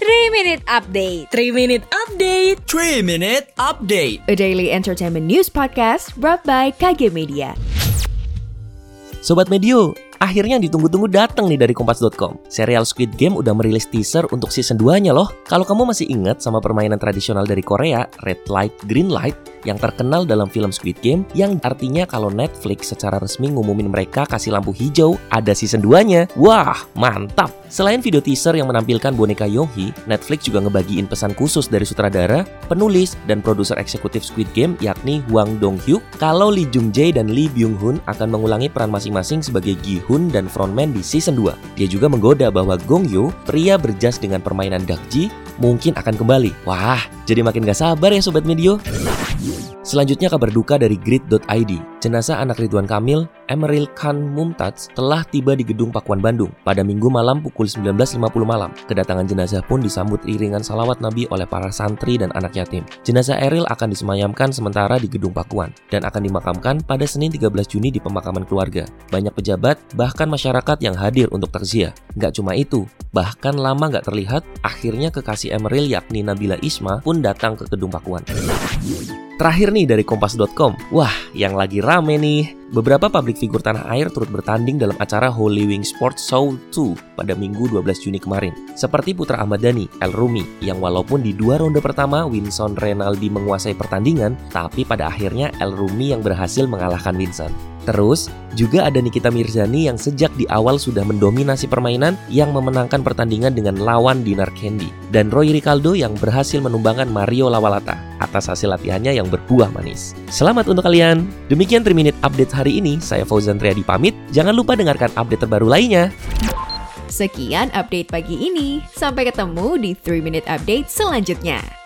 3 Minute Update 3 Minute Update 3 Minute Update A daily entertainment news podcast brought by KG Media Sobat Medio, akhirnya yang ditunggu-tunggu datang nih dari Kompas.com. Serial Squid Game udah merilis teaser untuk season 2-nya loh. Kalau kamu masih ingat sama permainan tradisional dari Korea, Red Light, Green Light, yang terkenal dalam film Squid Game, yang artinya kalau Netflix secara resmi ngumumin mereka kasih lampu hijau, ada season 2-nya. Wah, mantap! Selain video teaser yang menampilkan boneka Yonghi, Netflix juga ngebagiin pesan khusus dari sutradara, penulis, dan produser eksekutif Squid Game yakni Hwang Dong-hyuk kalau Lee Jung Jae dan Lee Byung Hun akan mengulangi peran masing-masing sebagai Gi Hun dan frontman di season 2. Dia juga menggoda bahwa Gong Yoo, pria berjas dengan permainan Dakji, mungkin akan kembali. Wah, jadi makin gak sabar ya Sobat Medio. Selanjutnya kabar duka dari grid.id. Jenazah anak Ridwan Kamil, Emeril Khan Mumtaz, telah tiba di gedung Pakuan Bandung pada minggu malam pukul 19.50 malam. Kedatangan jenazah pun disambut iringan salawat Nabi oleh para santri dan anak yatim. Jenazah Eril akan disemayamkan sementara di gedung Pakuan dan akan dimakamkan pada Senin 13 Juni di pemakaman keluarga. Banyak pejabat, bahkan masyarakat yang hadir untuk takziah. Nggak cuma itu, bahkan lama nggak terlihat, akhirnya kekasih Emeril yakni Nabila Isma pun datang ke gedung Pakuan. Terakhir nih dari Kompas.com, wah yang lagi rame nih. Beberapa publik figur tanah air turut bertanding dalam acara Holy Wing Sports Show 2 pada Minggu 12 Juni kemarin. Seperti Putra Ahmad Dhani, El Rumi, yang walaupun di dua ronde pertama Winson Renaldi menguasai pertandingan, tapi pada akhirnya El Rumi yang berhasil mengalahkan Winson. Terus, juga ada Nikita Mirzani yang sejak di awal sudah mendominasi permainan yang memenangkan pertandingan dengan lawan Dinar Candy. Dan Roy Ricardo yang berhasil menumbangkan Mario Lawalata atas hasil latihannya yang berbuah manis. Selamat untuk kalian. Demikian 3 Minute Update hari ini. Saya Fauzan Triadi pamit. Jangan lupa dengarkan update terbaru lainnya. Sekian update pagi ini Sampai ketemu di 3 Minute Update selanjutnya